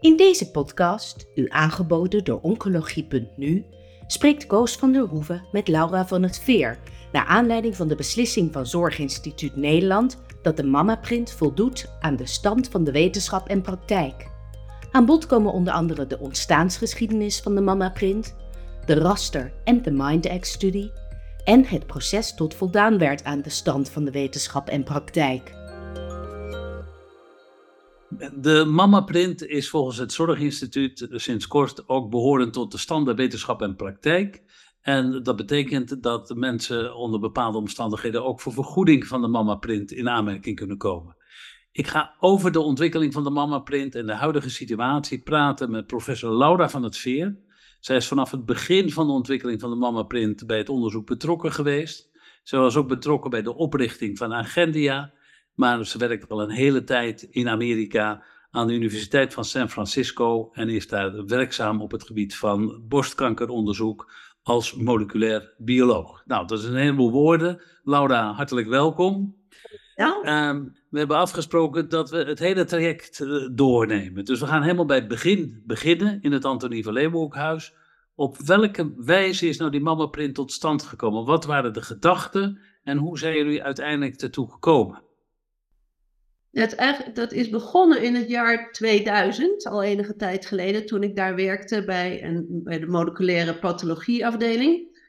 In deze podcast, u aangeboden door Oncologie.nu, spreekt Koos van der Hoeven met Laura van het Veer, naar aanleiding van de beslissing van Zorginstituut Nederland dat de mammaprint voldoet aan de stand van de wetenschap en praktijk. Aan bod komen onder andere de ontstaansgeschiedenis van de mammaprint, de raster en de MindX-studie en het proces tot voldaan werd aan de stand van de wetenschap en praktijk. De mammaprint is volgens het Zorginstituut sinds kort ook behorend tot de standaard wetenschap en praktijk. En dat betekent dat mensen onder bepaalde omstandigheden ook voor vergoeding van de mammaprint in aanmerking kunnen komen. Ik ga over de ontwikkeling van de mammaprint en de huidige situatie praten met professor Laura van het Veer. Zij is vanaf het begin van de ontwikkeling van de mammaprint bij het onderzoek betrokken geweest. Ze was ook betrokken bij de oprichting van Agendia, maar ze werkt al een hele tijd in Amerika aan de Universiteit van San Francisco en is daar werkzaam op het gebied van borstkankeronderzoek als moleculair bioloog. Nou, dat is een heleboel woorden. Laura, hartelijk welkom. Ja. Ehm, we hebben afgesproken dat we het hele traject uh, doornemen. Dus we gaan helemaal bij het begin beginnen in het Antonie van Leeuwenhoekhuis. Op welke wijze is nou die mammaprint tot stand gekomen? Wat waren de gedachten en hoe zijn jullie uiteindelijk ertoe gekomen? Het, dat is begonnen in het jaar 2000, al enige tijd geleden, toen ik daar werkte bij, een, bij de moleculaire pathologieafdeling.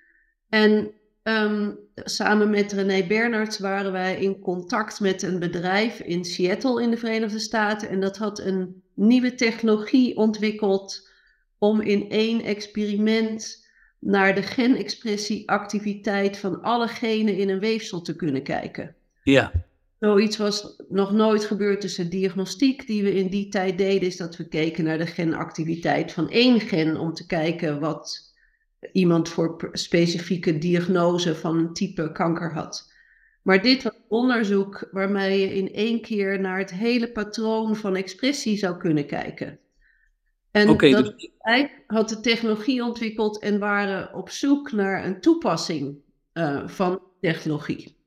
En um, samen met René Bernards waren wij in contact met een bedrijf in Seattle in de Verenigde Staten. En dat had een nieuwe technologie ontwikkeld om in één experiment naar de genexpressieactiviteit van alle genen in een weefsel te kunnen kijken. Ja. Zoiets was nog nooit gebeurd tussen diagnostiek die we in die tijd deden, is dat we keken naar de genactiviteit van één gen om te kijken wat iemand voor specifieke diagnose van een type kanker had. Maar dit was onderzoek waarmee je in één keer naar het hele patroon van expressie zou kunnen kijken. En okay, dat dus... had de technologie ontwikkeld en waren op zoek naar een toepassing uh, van technologie.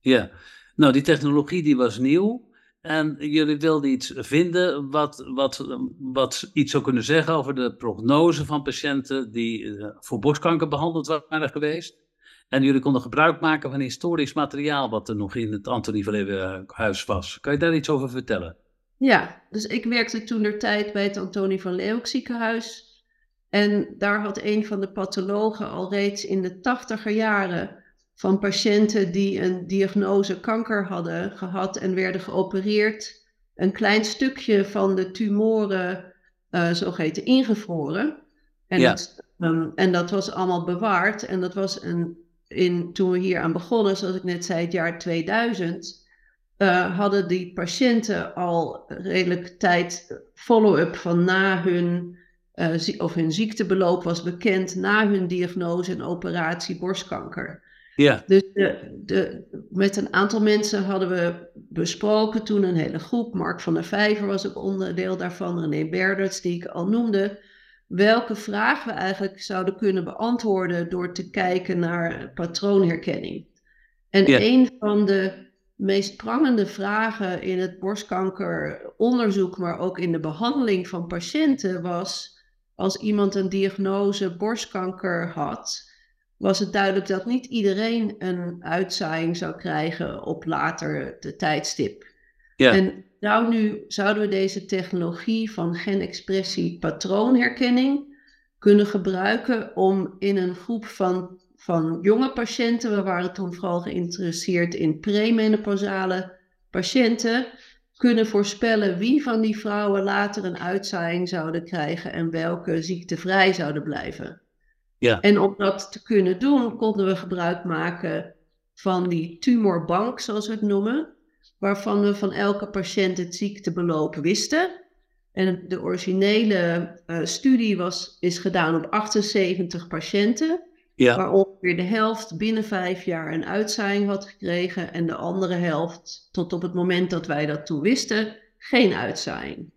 Ja, nou, die technologie die was nieuw. En jullie wilden iets vinden wat, wat, wat iets zou kunnen zeggen over de prognose van patiënten die uh, voor borstkanker behandeld waren geweest. En jullie konden gebruik maken van historisch materiaal wat er nog in het Antonie van Leeuwenhuis was. Kan je daar iets over vertellen? Ja, dus ik werkte toen de tijd bij het Antonie van Leeuwenhoek ziekenhuis. En daar had een van de pathologen al reeds in de tachtiger jaren van patiënten die een diagnose kanker hadden gehad en werden geopereerd, een klein stukje van de tumoren uh, zogeheten ingevroren. En, dat, ehm, en dat was allemaal bewaard. En dat was een, in, toen we hier aan begonnen, zoals ik net zei, het jaar 2000, uh, hadden die patiënten al redelijk tijd follow-up van na hun, uh, of hun ziektebeloop was bekend, na hun diagnose en operatie borstkanker. Ja. Dus de, de, met een aantal mensen hadden we besproken toen een hele groep. Mark van der Vijver was ook onderdeel daarvan, René Berderts, die ik al noemde. Welke vraag we eigenlijk zouden kunnen beantwoorden door te kijken naar patroonherkenning. En een van de meest prangende vragen in het borstkankeronderzoek, maar ook in de behandeling van patiënten, was als iemand een diagnose borstkanker had was het duidelijk dat niet iedereen een uitzaaiing zou krijgen op later de tijdstip. Ja. En nou nu zouden we deze technologie van genexpressie patroonherkenning kunnen gebruiken om in een groep van, van jonge patiënten, we waren toen vooral geïnteresseerd in premenopausale patiënten, kunnen voorspellen wie van die vrouwen later een uitzaaiing zouden krijgen en welke ziektevrij zouden blijven. Ja. En om dat te kunnen doen, konden we gebruik maken van die tumorbank, zoals we het noemen, waarvan we van elke patiënt het ziektebeloop wisten. En de originele uh, studie was, is gedaan op 78 patiënten, ja. waar ongeveer de helft binnen vijf jaar een uitzaaiing had gekregen en de andere helft, tot op het moment dat wij dat toen wisten, geen uitzaaiing.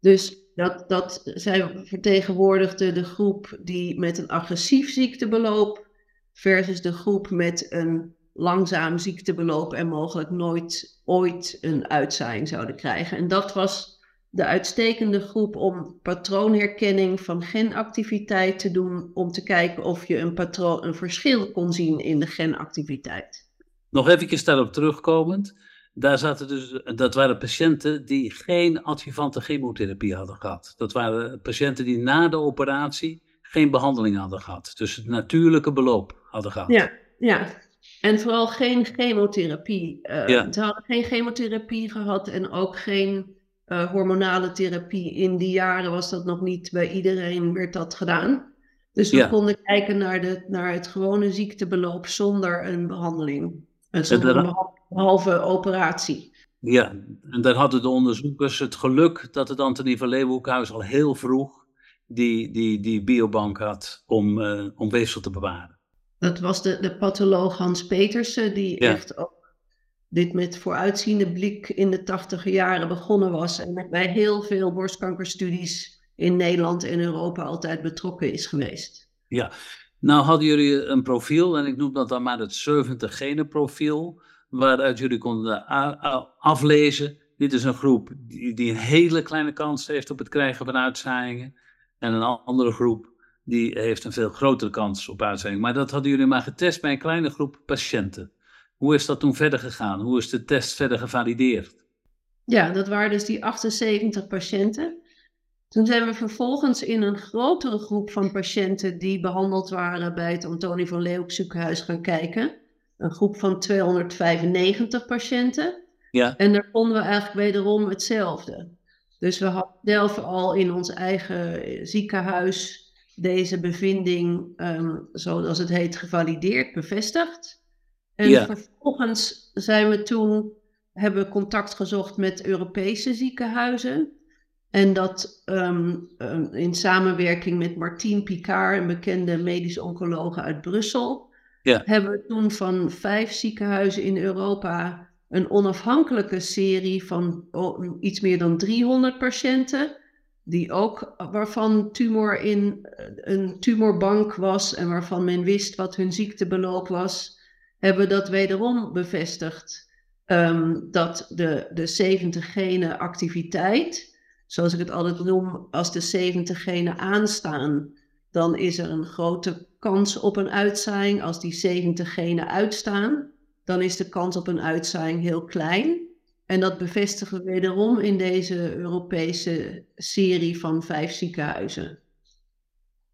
Dus dat, dat zij vertegenwoordigde de groep die met een agressief ziektebeloop versus de groep met een langzaam ziektebeloop en mogelijk nooit ooit een uitzaaiing zouden krijgen. En dat was de uitstekende groep om patroonherkenning van genactiviteit te doen, om te kijken of je een, patroon, een verschil kon zien in de genactiviteit. Nog even daarop terugkomend. Daar zaten dus, dat waren patiënten die geen adjuvante chemotherapie hadden gehad. Dat waren patiënten die na de operatie geen behandeling hadden gehad. Dus het natuurlijke beloop hadden gehad. Ja, ja. En vooral geen chemotherapie. Uh, ja. Ze hadden geen chemotherapie gehad en ook geen uh, hormonale therapie. In die jaren was dat nog niet bij iedereen, werd dat gedaan. Dus we konden kijken naar, de, naar het gewone ziektebeloop zonder een behandeling. Een behalve operatie. Ja, en daar hadden de onderzoekers het geluk dat het Antonie van Leeuwenhoekhuis al heel vroeg die, die, die biobank had om, uh, om weefsel te bewaren. Dat was de, de patholoog Hans Petersen, die echt ook dit met vooruitziende blik in de tachtige jaren begonnen was. En bij heel veel borstkankerstudies in Nederland en Europa altijd betrokken is geweest. Ja, nou hadden jullie een profiel, en ik noem dat dan maar het 70 genen profiel, waaruit jullie konden aflezen. Dit is een groep die, die een hele kleine kans heeft op het krijgen van uitzaaiingen. En een andere groep die heeft een veel grotere kans op uitzending. Maar dat hadden jullie maar getest bij een kleine groep patiënten. Hoe is dat toen verder gegaan? Hoe is de test verder gevalideerd? Ja, dat waren dus die 78 patiënten. Toen zijn we vervolgens in een grotere groep van patiënten die behandeld waren bij het Antonie van Leeuwenhoek ziekenhuis gaan kijken. Een groep van 295 patiënten. Ja. En daar vonden we eigenlijk wederom hetzelfde. Dus we hadden zelf al in ons eigen ziekenhuis deze bevinding, um, zoals het heet, gevalideerd, bevestigd. En vervolgens zijn we toen, hebben we contact gezocht met Europese ziekenhuizen. En dat ehm, ehm, in samenwerking met Martien Picard, een bekende medisch oncoloog uit Brussel, ja. hebben we toen van vijf ziekenhuizen in Europa een onafhankelijke serie van oh, iets meer dan 300 patiënten, die ook, waarvan tumor in een tumorbank was en waarvan men wist wat hun ziektebeloop was, hebben dat wederom bevestigd. Um, dat de, de 70 genen activiteit, zoals ik het altijd noem, als de 70 genen aanstaan, dan is er een grote kans op een uitzaaiing. Als die 70 genen uitstaan, dan is de kans op een uitzaaiing heel klein. En dat bevestigen we wederom in deze Europese serie van vijf ziekenhuizen.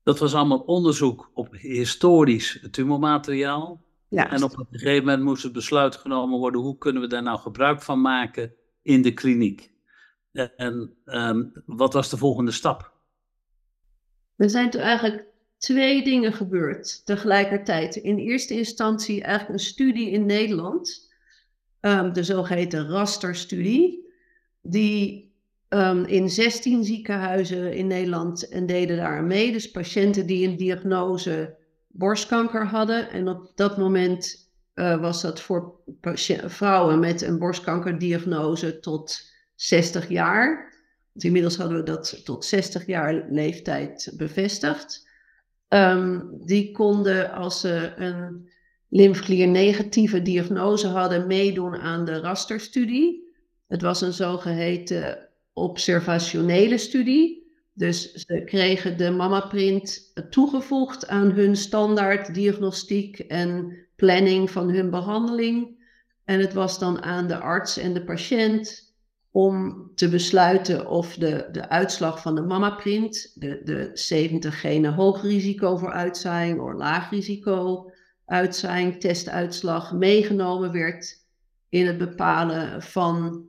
Dat was allemaal onderzoek op historisch tumormateriaal. Ja. En op een gegeven moment moest het besluit genomen worden: hoe kunnen we daar nou gebruik van maken in de kliniek? En um, wat was de volgende stap? Er zijn toen eigenlijk twee dingen gebeurd tegelijkertijd. In eerste instantie eigenlijk een studie in Nederland, um, de zogeheten rasterstudie, die um, in 16 ziekenhuizen in Nederland en deden daar mee. Dus patiënten die een diagnose borstkanker hadden. En op dat moment uh, was dat voor vrouwen met een borstkankerdiagnose tot 60 jaar. inmiddels hadden we dat tot 60 jaar leeftijd bevestigd. Um, die konden als ze een lymfeklier negatieve diagnose hadden meedoen aan de rasterstudie. Het was een zogeheten observationele studie. Dus ze kregen de mammaprint toegevoegd aan hun standaard diagnostiek en planning van hun behandeling. En het was dan aan de arts en de patiënt om te besluiten of de, de uitslag van de mammaprint, de, de 70 genen hoog risico voor uitzaaiing of laag risico uitzaaiing, testuitslag, meegenomen werd in het bepalen van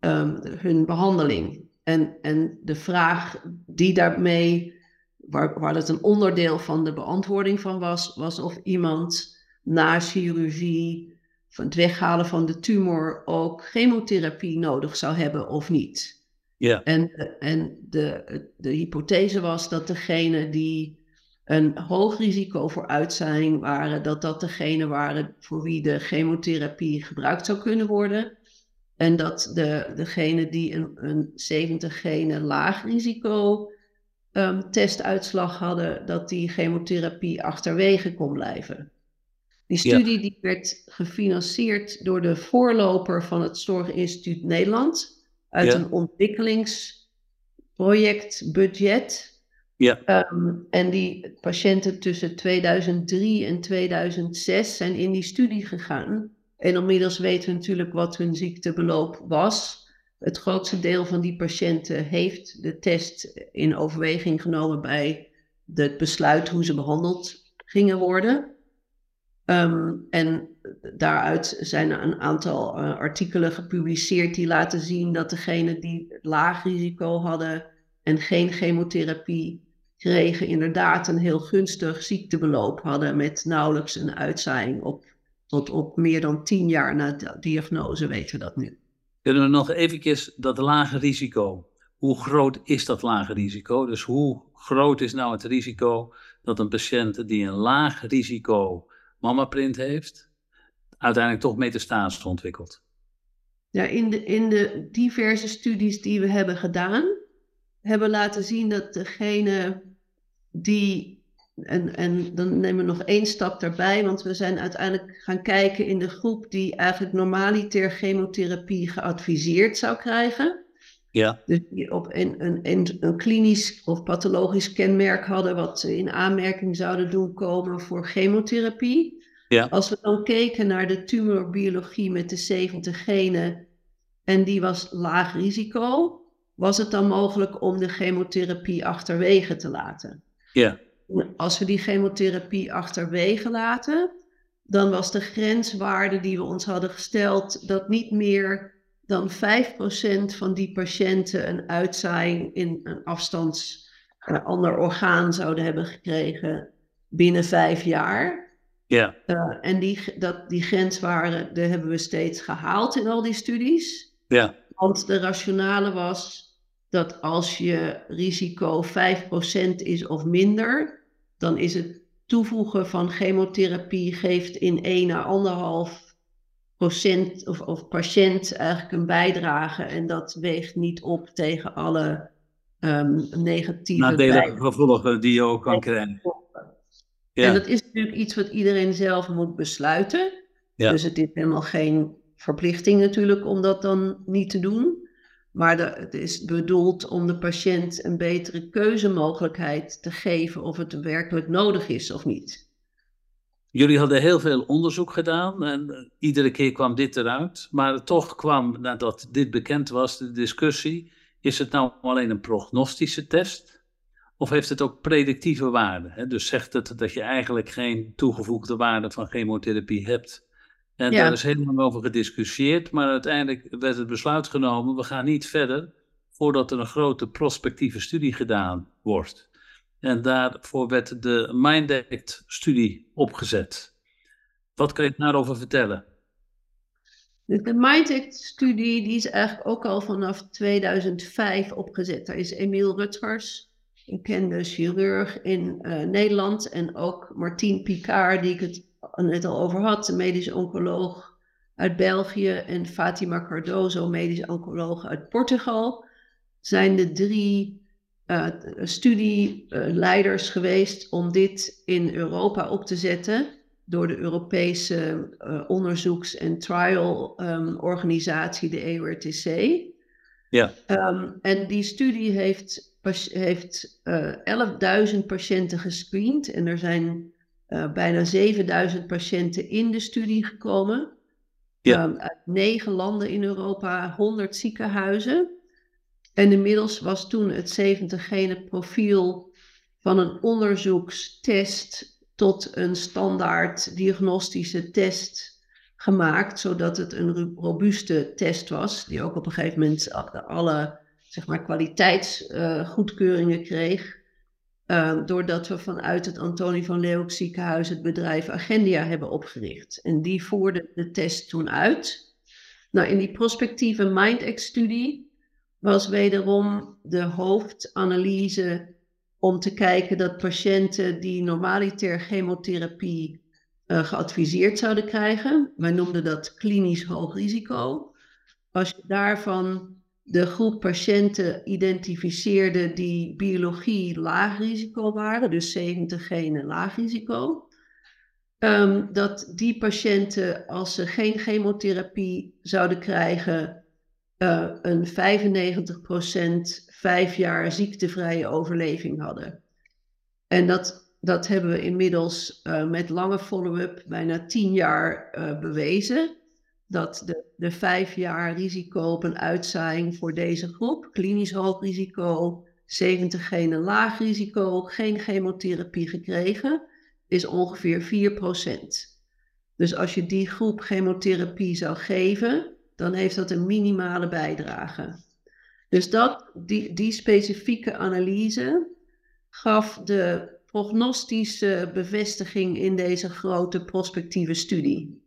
um, hun behandeling. En, en de vraag die daarmee, waar, waar het een onderdeel van de beantwoording van was, was of iemand na chirurgie van het weghalen van de tumor ook chemotherapie nodig zou hebben of niet. Ja. En, en de, de hypothese was dat degene die een hoog risico voor uitzaaiing waren, dat dat degene waren voor wie de chemotherapie gebruikt zou kunnen worden. En dat de, degene die een, een 70 gene laag risico um, testuitslag hadden, dat die chemotherapie achterwege kon blijven. Die studie die werd gefinancierd door de voorloper van het Zorginstituut Nederland uit een ontwikkelings, projectbudget. Ja. Ehm, en die patiënten tussen 2003 en 2006 zijn in die studie gegaan. En inmiddels weten we natuurlijk wat hun ziektebeloop was. Het grootste deel van die patiënten heeft de test in overweging genomen bij het besluit hoe ze behandeld gingen worden. Ehm, en daaruit zijn er een aantal uh, artikelen gepubliceerd die laten zien dat degenen die laag risico hadden en geen chemotherapie kregen, inderdaad een heel gunstig ziektebeloop hadden met nauwelijks een uitzaaiing op, tot op meer dan tien jaar na diagnose weten we dat nu. Kunnen we nog even dat lage risico, hoe groot is dat lage risico? Dus hoe groot is nou het risico dat een patiënt die een laag risico mammaprint heeft, uiteindelijk toch metastase ontwikkelt? Ja, in de, in de diverse studies die we hebben gedaan, hebben laten zien dat degene die. En, en dan nemen we nog één stap daarbij, want we zijn uiteindelijk gaan kijken in de groep die eigenlijk normaliter chemotherapie geadviseerd zou krijgen. Ja. Dus die op een, een, een, een klinisch of pathologisch kenmerk hadden wat ze in aanmerking zouden doen komen voor chemotherapie. Ja. Als we dan keken naar de tumorbiologie met de 70 genen en die was laag risico, was het dan mogelijk om de chemotherapie achterwege te laten? Ja. Als we die chemotherapie achterwege laten, dan was de grenswaarde die we ons hadden gesteld dat niet meer dan 5% van die patiënten een uitzaaiing in een afstands een ander orgaan zouden hebben gekregen binnen vijf jaar. Ja. Uh, en die, dat, die grenswaarde die hebben we steeds gehaald in al die studies. Ja. Want de rationale was dat als je risico 5% is of minder, dan is het toevoegen van chemotherapie geeft in 1 à 1,5 procent of, of patiënt eigenlijk een bijdrage. En dat weegt niet op tegen alle um, negatieve nadelige gevolgen die je ook kan krijgen. Ja. En dat is natuurlijk iets wat iedereen zelf moet besluiten. Ja. Dus het is helemaal geen verplichting natuurlijk om dat dan niet te doen. Maar de, het is bedoeld om de patiënt een betere keuzemogelijkheid te geven of het werkelijk nodig is of niet. Jullie hadden heel veel onderzoek gedaan en eh, iedere keer kwam dit eruit. Maar toch kwam, nadat dit bekend was, de discussie: is het nou alleen een prognostische test? Of heeft het ook predictieve waarde? Dus zegt het dat je eigenlijk geen toegevoegde waarde van chemotherapie hebt? En daar is lang over gediscussieerd, maar uiteindelijk werd het besluit genomen, we gaan niet verder voordat er een grote prospectieve studie gedaan wordt. En daarvoor werd de MindAct-studie opgezet. Wat kan je daarover vertellen? De MindAct-studie die is eigenlijk ook al vanaf 2005 opgezet. Daar is Emiel Rutgers, een kende chirurg in uh, Nederland, en ook Martien Picard, die ik het net al over had, een medisch oncoloog uit België en Fatima Cardozo, medisch oncoloog uit Portugal, zijn de drie uh, studieleiders geweest om dit in Europa op te zetten door de Europese uh, onderzoeks- en trial-organisatie, um, de EURTC. Ja. Um, en die studie heeft, heeft uh, 11.000 patiënten gescreend en er zijn bijna 7000 patiënten in de studie gekomen. Ja. Um, uit negen landen in Europa, 100 ziekenhuizen. En inmiddels was toen het 70 gene profiel van een onderzoekstest tot een standaard diagnostische test gemaakt, zodat het een robuuste test was, die ook op een gegeven moment alle zeg maar, kwaliteitsgoedkeuringen uh, kreeg. Uh, doordat we vanuit het Antonie van Leeuwenhoek ziekenhuis het bedrijf Agendia hebben opgericht. En die voerde de test toen uit. Nou, in die prospectieve MindX-studie was wederom de hoofdanalyse om te kijken dat patiënten die normaliter chemotherapie uh, geadviseerd zouden krijgen, wij noemden dat klinisch hoog risico, als je daarvan de groep patiënten identificeerde die biologie laag risico waren, dus 70 genen laag risico. Um, dat die patiënten, als ze geen chemotherapie zouden krijgen, uh, een 95% vijf jaar ziektevrije overleving hadden. En dat, dat hebben we inmiddels uh, met lange follow-up bijna tien jaar uh, bewezen. Dat de, de vijf jaar risico op een uitzaaiing voor deze groep, klinisch hoog risico, 70 genen laag risico, geen chemotherapie gekregen, is ongeveer 4%. Dus als je die groep chemotherapie zou geven, dan heeft dat een minimale bijdrage. Dus dat, die, die specifieke analyse gaf de prognostische bevestiging in deze grote prospectieve studie.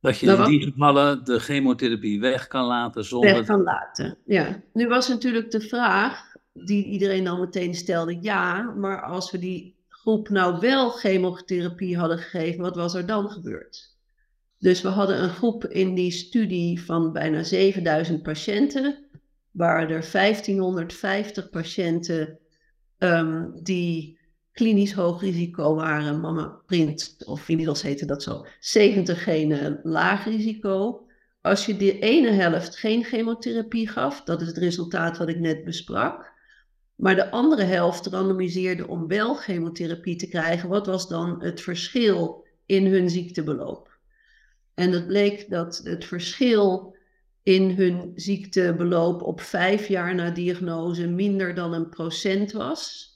Dat je in die gevallen de chemotherapie weg kan laten zonder... Weg kan laten, ja. Nu was natuurlijk de vraag die iedereen dan meteen stelde, ja, maar als we die groep nou wel chemotherapie hadden gegeven, wat was er dan gebeurd? Dus we hadden een groep in die studie van bijna 7000 patiënten, waar er 1550 patiënten um, die klinisch hoog risico waren, mama print, of inmiddels heette dat zo, 70 genen laag risico. Als je de ene helft geen chemotherapie gaf, dat is het resultaat wat ik net besprak, maar de andere helft randomiseerde om wel chemotherapie te krijgen. Wat was dan het verschil in hun ziektebeloop? En het bleek dat het verschil in hun ziektebeloop op vijf jaar na diagnose minder dan een procent was.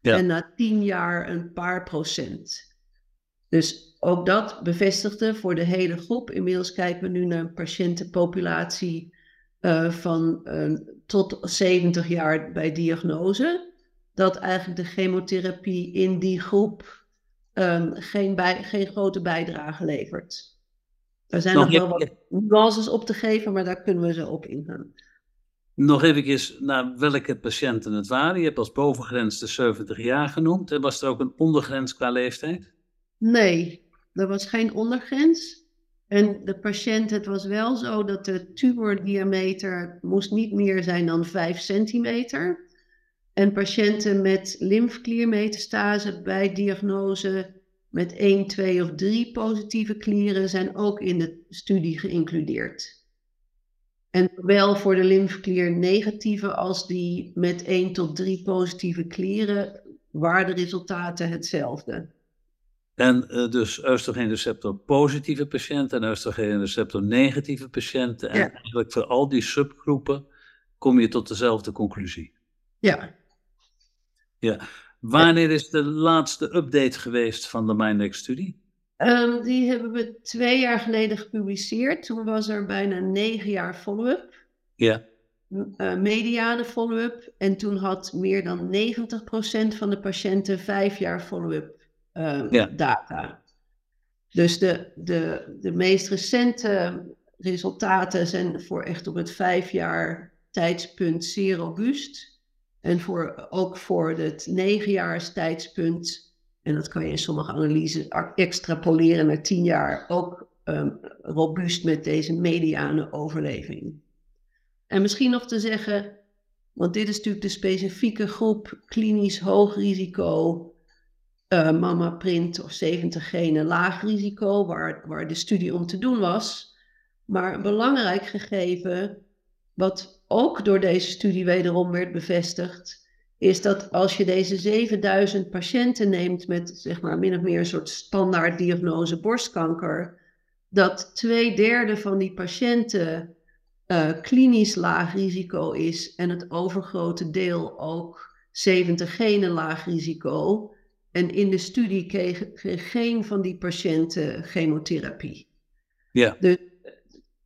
Ja. En na tien jaar een paar procent. Dus ook dat bevestigde voor de hele groep. Inmiddels kijken we nu naar een patiëntenpopulatie uh, van uh, tot 70 jaar bij diagnose, dat eigenlijk de chemotherapie in die groep um, geen, bij, geen grote bijdrage levert. Er zijn nog, nog wel wat nuances op te geven, maar daar kunnen we zo op ingaan. Nog even naar welke patiënten het waren. Je hebt als bovengrens de 70 jaar genoemd. En was er ook een ondergrens qua leeftijd? Nee, er was geen ondergrens. En de patiënt, het was wel zo dat de tumordiameter moest niet meer zijn dan 5 centimeter. En patiënten met lymfkliermetastase bij diagnose met 1, 2 of 3 positieve klieren zijn ook in de studie geïncludeerd. En zowel voor de lymfklier negatieve als die met 1 tot 3 positieve klieren waren de resultaten hetzelfde. En uh, dus receptor positieve patiënten en receptor negatieve patiënten. En eigenlijk voor al die subgroepen kom je tot dezelfde conclusie. Ja. Ja. Wanneer is de laatste update geweest van de MindX-studie? Um, die hebben we twee jaar geleden gepubliceerd. Toen was er bijna negen jaar follow-up. Ja. Uh, mediane follow-up. En toen had meer dan 90% van de patiënten vijf jaar follow-up uh, data. Dus de, de, de meest recente resultaten zijn voor echt op het vijf jaar tijdspunt zeer robuust. En voor, ook voor het negenjaars tijdspunt, en dat kan je in sommige analyses extrapoleren naar tien jaar, ook um, robuust met deze mediane overleving. En misschien nog te zeggen, want dit is natuurlijk de specifieke groep klinisch hoog risico uh, mama print of 70 genen laag risico, waar, waar de studie om te doen was. Maar een belangrijk gegeven, wat ook door deze studie wederom werd bevestigd, is dat als je deze 7000 patiënten neemt met zeg maar min of meer een soort standaard diagnose borstkanker, dat twee derde van die patiënten uh, klinisch laag risico is en het overgrote deel ook 70 genen laag risico. En in de studie kreeg, geen van die patiënten chemotherapie. Ja. Dus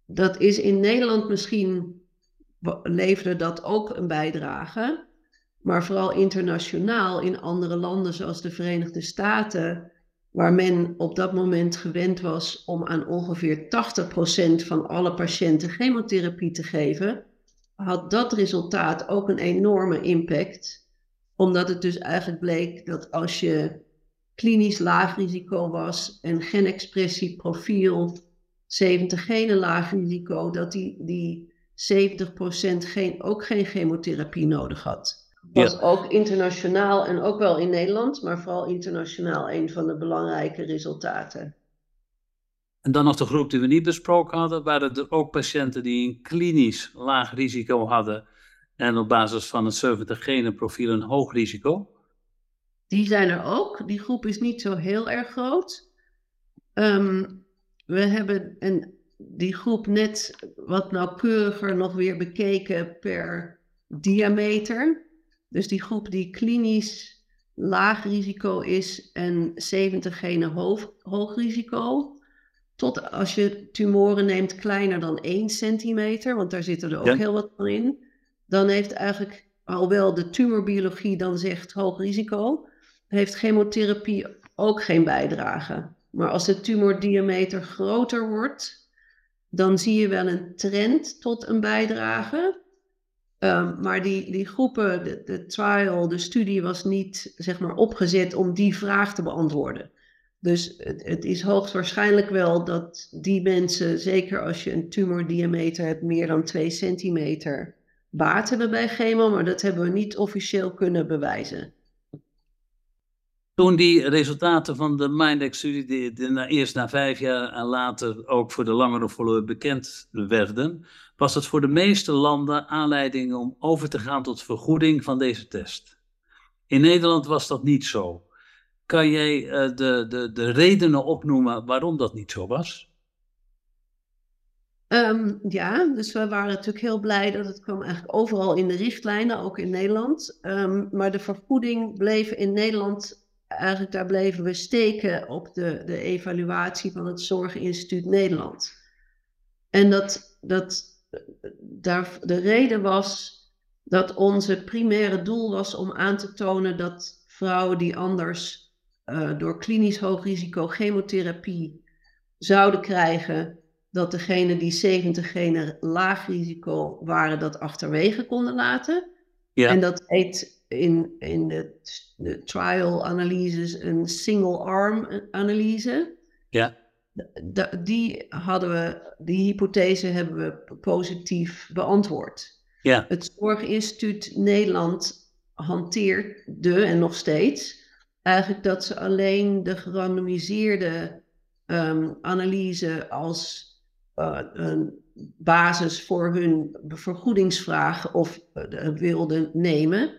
dat is in Nederland misschien, leverde dat ook een bijdrage. Maar vooral internationaal in andere landen zoals de Verenigde Staten, waar men op dat moment gewend was om aan ongeveer 80% van alle patiënten chemotherapie te geven, had dat resultaat ook een enorme impact omdat het dus eigenlijk bleek dat als je klinisch laag risico was en genexpressie profiel 70 genen laag risico, dat die, die 70% geen, ook geen chemotherapie nodig had. Was ook internationaal en ook wel in Nederland, maar vooral internationaal een van de belangrijke resultaten. En dan nog de groep die we niet besproken hadden, waren er ook patiënten die een klinisch laag risico hadden en op basis van een 70 genen profiel een hoog risico? Die zijn er ook. Die groep is niet zo heel erg groot. Ehm, we hebben een, die groep net wat nauwkeuriger nog weer bekeken per diameter. Dus die groep die klinisch laag risico is en 70 genen hoog, hoog risico. Tot als je tumoren neemt kleiner dan 1 centimeter, want daar zitten er ook heel wat van in. Dan heeft eigenlijk, alhoewel de tumorbiologie dan zegt hoog risico, heeft chemotherapie ook geen bijdrage. Maar als de tumordiameter groter wordt, dan zie je wel een trend tot een bijdrage. Ehm, maar die, die groepen, de, de trial, de studie was niet zeg maar, opgezet om die vraag te beantwoorden. Dus het, het, is hoogstwaarschijnlijk wel dat die mensen, zeker als je een tumordiameter hebt meer dan 2 centimeter, baat hebben bij chemo, maar dat hebben we niet officieel kunnen bewijzen. Toen die resultaten van de Mindex-studie eerst na vijf jaar en later ook voor de langere follow bekend werden, was het voor de meeste landen aanleiding om over te gaan tot vergoeding van deze test. In Nederland was dat niet zo. Kan jij uh, de, de, de redenen opnoemen waarom dat niet zo was? Um, ja, dus we waren natuurlijk heel blij dat het kwam eigenlijk overal in de richtlijnen, ook in Nederland. Um, maar de vergoeding bleef in Nederland, eigenlijk daar bleven we steken op de, de evaluatie van het Zorginstituut Nederland. En dat, dat daar, de reden was dat onze primaire doel was om aan te tonen dat vrouwen die anders uh, door klinisch hoog risico chemotherapie zouden krijgen, dat degene die 70 genen laag risico waren, dat achterwege konden laten. Ja. En dat heet in, in de, de trial analyses een single arm analyse. Ja. die hadden we, die hypothese hebben we positief beantwoord. Ja. Het Zorginstituut Nederland hanteert de en nog steeds eigenlijk dat ze alleen de gerandomiseerde um, analyse als uh, een basis voor hun vergoedingsvraag of uh, wilden nemen.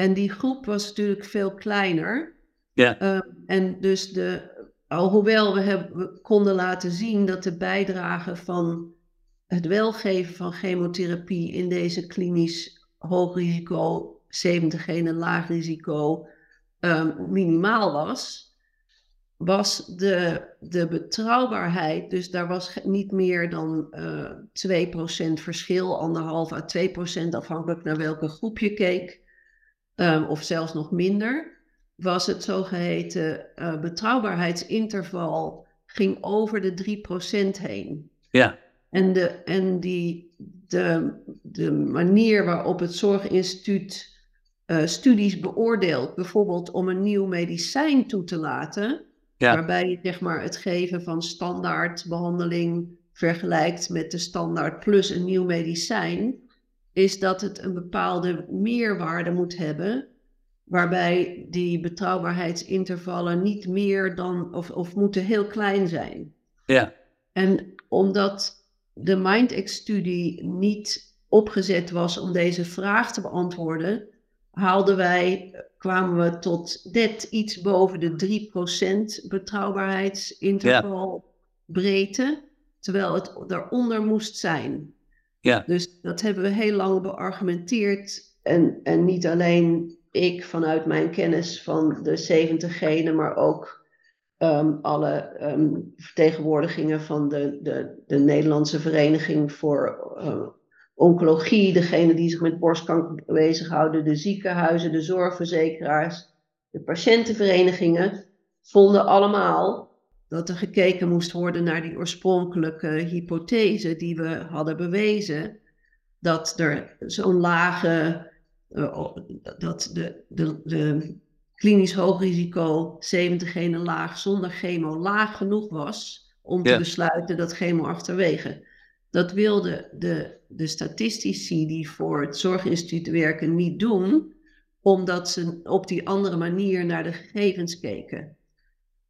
En die groep was natuurlijk veel kleiner. Ja. Um, en dus de, alhoewel we, hebben, we konden laten zien dat de bijdrage van het welgeven van chemotherapie in deze klinisch hoog risico, 70 genen laag risico, um, minimaal was, was de, de betrouwbaarheid, dus daar was niet meer dan uh, eh, 2% verschil, anderhalf à 2% afhankelijk naar welke groep je keek, um, of zelfs nog minder, was het zogeheten uh, betrouwbaarheidsinterval ging over de 3% heen. Ja. En, de, en die, de, de manier waarop het Zorginstituut uh, studies beoordeeld, bijvoorbeeld om een nieuw medicijn toe te laten, waarbij je zeg maar, het geven van standaardbehandeling vergelijkt met de standaard plus een nieuw medicijn, is dat het een bepaalde meerwaarde moet hebben, waarbij die betrouwbaarheidsintervallen niet meer dan, of, of moeten heel klein zijn. Ja. En omdat de MindX-studie niet opgezet was om deze vraag te beantwoorden, haalden wij, kwamen we tot net iets boven de 3% betrouwbaarheidsinterval breedte, terwijl het eronder moest zijn. Ja. Dus dat hebben we heel lang beargumenteerd. En, en niet alleen ik vanuit mijn kennis van de 70 genen, maar ook um, alle um, vertegenwoordigingen van de, de, de Nederlandse Vereniging voor uh, oncologie, degene die zich met borstkanker bezighouden, de ziekenhuizen, de zorgverzekeraars, de patiëntenverenigingen, vonden allemaal dat er gekeken moest worden naar die oorspronkelijke hypothese die we hadden bewezen, dat er zo'n lage, uh, dat de, de, de klinisch hoogrisico 70 genen laag zonder chemo laag genoeg was om te besluiten dat chemo achterwege. Dat wilden de, de statistici die voor het Zorginstituut werken niet doen, omdat ze op die andere manier naar de gegevens keken.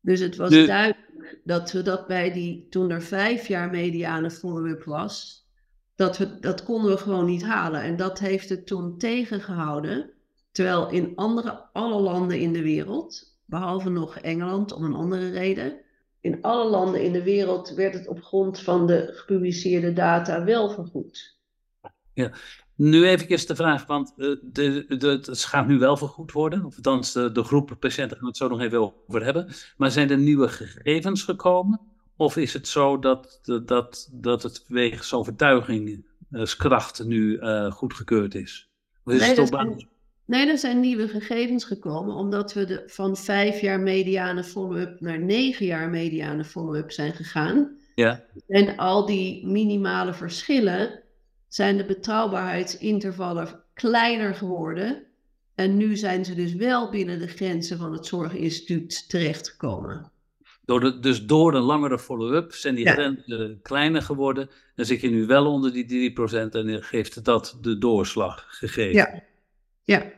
Dus het was duidelijk dat we dat bij die, toen er vijf jaar mediane follow-up was, dat, we, dat konden we gewoon niet halen. En dat heeft het toen tegengehouden. Terwijl in andere, alle landen in de wereld, behalve nog Engeland om een andere reden, in alle landen in de wereld werd het op grond van de gepubliceerde data wel vergoed. Ja, nu even de vraag, want de, de, het gaat nu wel vergoed worden, of althans de, de groep patiënten gaan het zo nog even over hebben. Maar zijn er nieuwe gegevens gekomen? Of is het zo dat, dat, dat het wegens overtuigingskracht nu uh, goedgekeurd is? Of is nee, het er zijn, nee, er zijn nieuwe gegevens gekomen, omdat we de, van vijf jaar mediane follow-up naar negen jaar mediane follow-up zijn gegaan. Ja. En al die minimale verschillen zijn de betrouwbaarheidsintervallen kleiner geworden. En nu zijn ze dus wel binnen de grenzen van het Zorginstituut terechtgekomen. Door de, dus door een langere follow-up zijn die grenzen kleiner geworden. Dan zit je nu wel onder die 3% en geeft dat de doorslag gegeven. Ja. ja.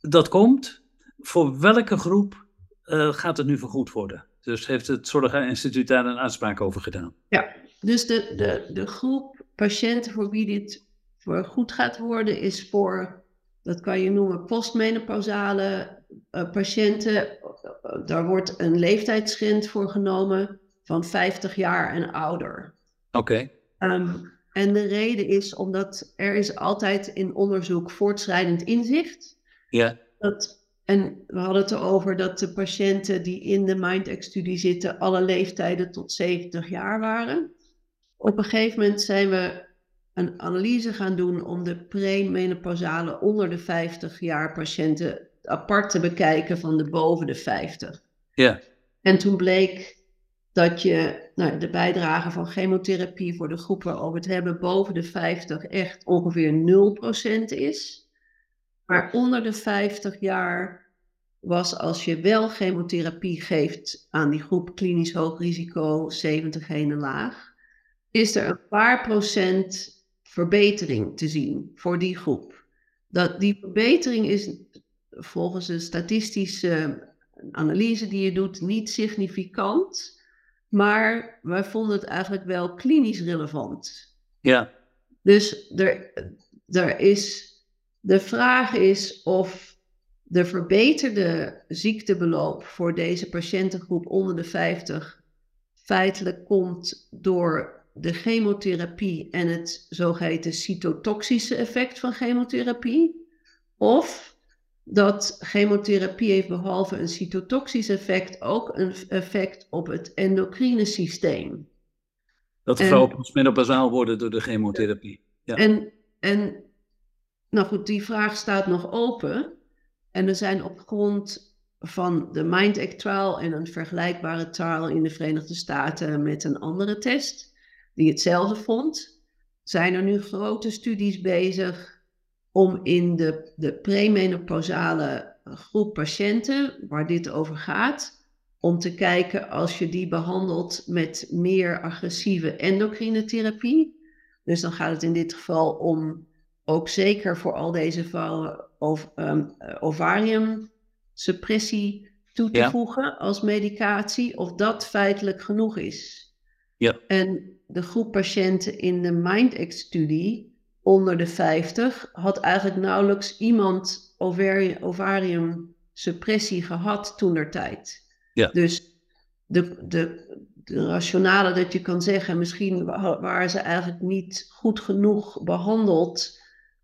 Dat komt. Voor welke groep uh, gaat het nu vergoed worden? Dus heeft het Zorginstituut daar een uitspraak over gedaan? Ja, dus de, de, de groep patiënten voor wie dit voor goed gaat worden, is voor, dat kan je noemen, postmenopausale uh, patiënten. Daar wordt een leeftijdsgrens voor genomen van 50 jaar en ouder. Oké. Ehm, en de reden is omdat er is altijd in onderzoek voortschrijdend inzicht. Ja. Dat, en we hadden het erover dat de patiënten die in de MindX-studie zitten alle leeftijden tot 70 jaar waren. Op een gegeven moment zijn we een analyse gaan doen om de premenopausale onder de 50 jaar patiënten apart te bekijken van de boven de 50. Ja. En toen bleek dat je nou, de bijdrage van chemotherapie voor de groep waarover we het hebben boven de 50 echt ongeveer 0% is. Maar onder de 50 jaar was als je wel chemotherapie geeft aan die groep klinisch hoog risico 70 genen laag, is er een paar procent verbetering te zien voor die groep. Dat, die verbetering is volgens een statistische analyse die je doet niet significant, maar wij vonden het eigenlijk wel klinisch relevant. Ja. Dus er, er is, de vraag is of de verbeterde ziektebeloop voor deze patiëntengroep onder de 50 feitelijk komt door de chemotherapie en het zogeheten cytotoxische effect van chemotherapie. Of dat chemotherapie heeft behalve een cytotoxisch effect ook een effect op het endocrine systeem. Dat de vrouwen menopasaal worden door de chemotherapie. Ja. En, en nou goed, die vraag staat nog open. En er zijn op grond van de MindAct trial en een vergelijkbare trial in de Verenigde Staten met een andere test, die hetzelfde vond, zijn er nu grote studies bezig om in de, de premenopausale groep patiënten waar dit over gaat, om te kijken als je die behandelt met meer agressieve endocrine therapie. Dus dan gaat het in dit geval om ook zeker voor al deze vrouwen of, um, ovariumsuppressie toe te voegen als medicatie, of dat feitelijk genoeg is. Ja. En de groep patiënten in de MindX-studie onder de 50 had eigenlijk nauwelijks iemand ovarium, suppressie gehad toen der tijd. Ja. Dus de, de, de rationale dat je kan zeggen, misschien waren ze eigenlijk niet goed genoeg behandeld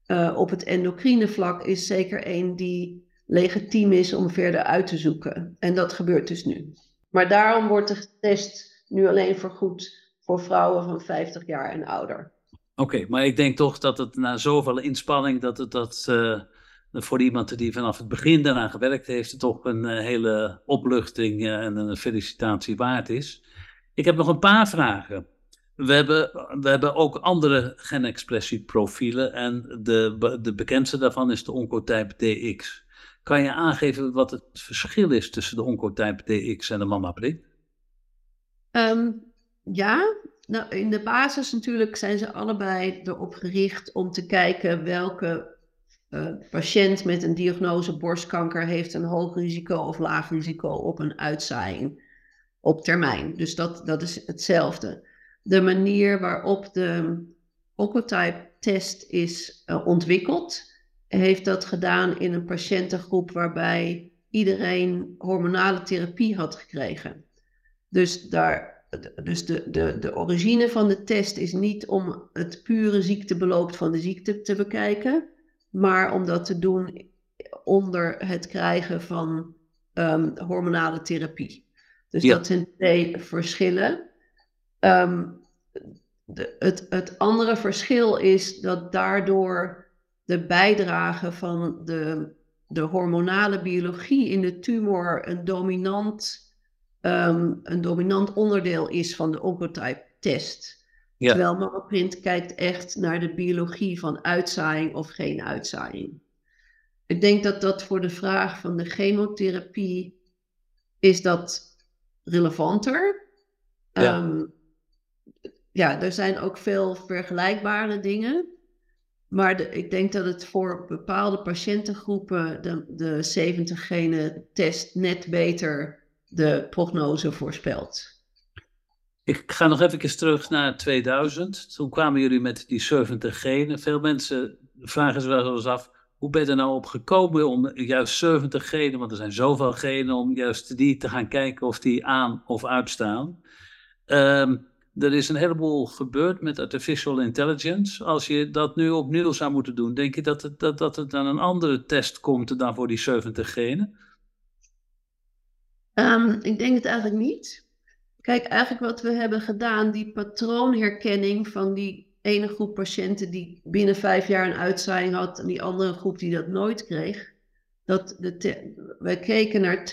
uh, op het endocrine vlak, is zeker één die legitiem is om verder uit te zoeken. En dat gebeurt dus nu. Maar daarom wordt er getest nu alleen vergoed voor vrouwen van 50 jaar en ouder. Oké, maar ik denk toch dat het na zoveel inspanning, dat het dat uh, voor iemand die vanaf het begin daaraan gewerkt heeft, toch een uh, hele opluchting uh, en een felicitatie waard is. Ik heb nog een paar vragen. We hebben, we hebben ook andere genexpressieprofielen en de, de bekendste daarvan is de oncotype DX. Kan je aangeven wat het verschil is tussen de oncotype DX en de mama-prik? Um, ja, nou, in de basis natuurlijk zijn ze allebei erop gericht om te kijken welke uh, patiënt met een diagnose borstkanker heeft een hoog risico of laag risico op een uitzaaiing. op termijn. Dus dat, dat is hetzelfde. De manier waarop de Oncotype-test is uh, ontwikkeld, heeft dat gedaan in een patiëntengroep waarbij iedereen hormonale therapie had gekregen. Dus, daar, dus de, de, de origine van de test is niet om het pure ziektebeloop van de ziekte te bekijken, maar om dat te doen onder het krijgen van um, hormonale therapie. Dus dat zijn twee verschillen. Um, de, het, het andere verschil is dat daardoor de bijdrage van de, de hormonale biologie in de tumor een dominant, um, een dominant onderdeel is van de oncotype-test. Ja. Terwijl MammaPrint kijkt echt naar de biologie van uitzaaiing of geen uitzaaiing. Ik denk dat dat voor de vraag van de chemotherapie is dat relevanter. Ja. Um, ja, er zijn ook veel vergelijkbare dingen. Maar de, ik denk dat het voor bepaalde patiëntengroepen de, de 70-gene test net beter de prognose voorspelt. Ik ga nog even terug naar 2000. Toen kwamen jullie met die 70 genen. Veel mensen vragen zich wel eens af, hoe ben je er nou op gekomen om juist 70 genen, want er zijn zoveel genen, om juist die te gaan kijken of die aan of uitstaan. Um, er is een heleboel gebeurd met artificial intelligence. Als je dat nu opnieuw zou moeten doen, denk je dat het, dat, dat het aan een andere test komt dan voor die 70 genen? Um, ik denk het eigenlijk niet. Kijk, eigenlijk wat we hebben gedaan, die patroonherkenning van die ene groep patiënten die binnen vijf jaar een uitzaaiing had en die andere groep die dat nooit kreeg. Dat de wij keken naar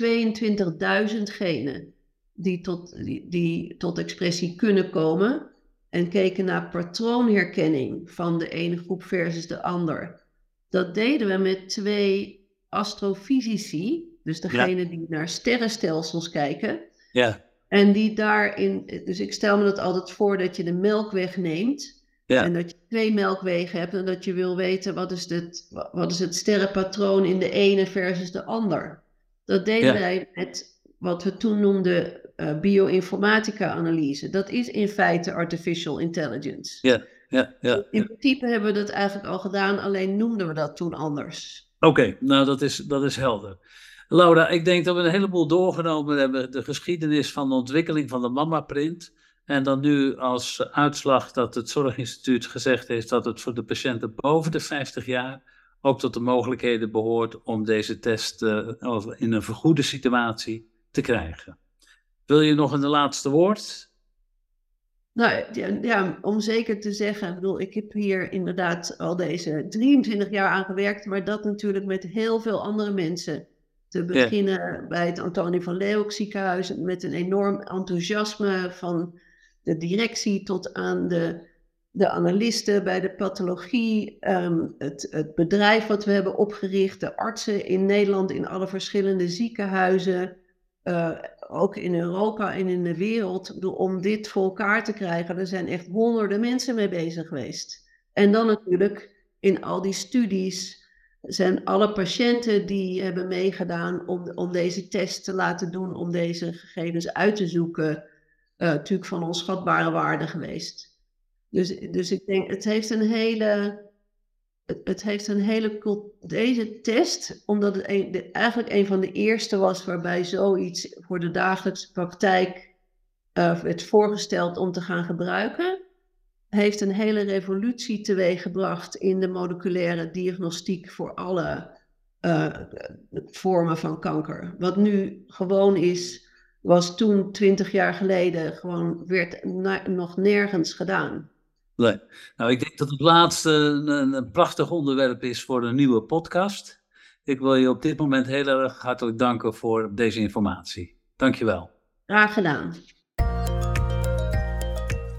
22.000 genen die tot, die tot expressie kunnen komen. En keken naar patroonherkenning van de ene groep versus de ander. Dat deden we met twee astrofysici, dus degene die naar sterrenstelsels kijken. Ja. En die daarin, dus ik stel me dat altijd voor dat je de melkweg neemt. Ja. En dat je twee melkwegen hebt en dat je wil weten wat is, het, wat is het sterrenpatroon in de ene versus de ander. Dat deden wij met wat we toen noemden uh, bioinformatica-analyse. Dat is in feite artificial intelligence. Ja, ja, ja. In principe hebben we dat eigenlijk al gedaan, alleen noemden we dat toen anders. Oké, nou dat is, dat is helder. Laura, ik denk dat we een heleboel doorgenomen hebben. De geschiedenis van de ontwikkeling van de mama-print. En dan nu als uitslag dat het Zorginstituut gezegd heeft dat het voor de patiënten boven de 50 jaar ook tot de mogelijkheden behoort om deze test uh, in een vergoede situatie te krijgen. Wil je nog een laatste woord? Nou ja, om zeker te zeggen, bedoel, ik heb hier inderdaad al deze 23 jaar aan gewerkt, maar dat natuurlijk met heel veel andere mensen. Te beginnen bij het Antonie van Leeuwenhoek ziekenhuis met een enorm enthousiasme van de directie tot aan de, de analisten bij de pathologie, ehm, het, het bedrijf wat we hebben opgericht, de artsen in Nederland in alle verschillende ziekenhuizen. Uh, ook in Europa en in de wereld, om dit voor elkaar te krijgen. Er zijn echt honderden mensen mee bezig geweest. En dan natuurlijk in al die studies zijn alle patiënten die hebben meegedaan om, om deze test te laten doen, om deze gegevens uit te zoeken, uh, natuurlijk van onschatbare waarde geweest. Dus, dus ik denk, het heeft een hele het, heeft een hele deze test, omdat het eigenlijk een van de eerste was waarbij zoiets voor de dagelijkse praktijk uh, werd voorgesteld om te gaan gebruiken, heeft een hele revolutie teweeggebracht in de moleculaire diagnostiek voor alle uh, vormen van kanker. Wat nu gewoon is, was toen twintig jaar geleden gewoon werd nog nergens gedaan. Nee. Nou, ik denk dat het laatste een, een, prachtig onderwerp is voor een nieuwe podcast. Ik wil je op dit moment heel erg hartelijk danken voor deze informatie. Dankjewel. Graag gedaan.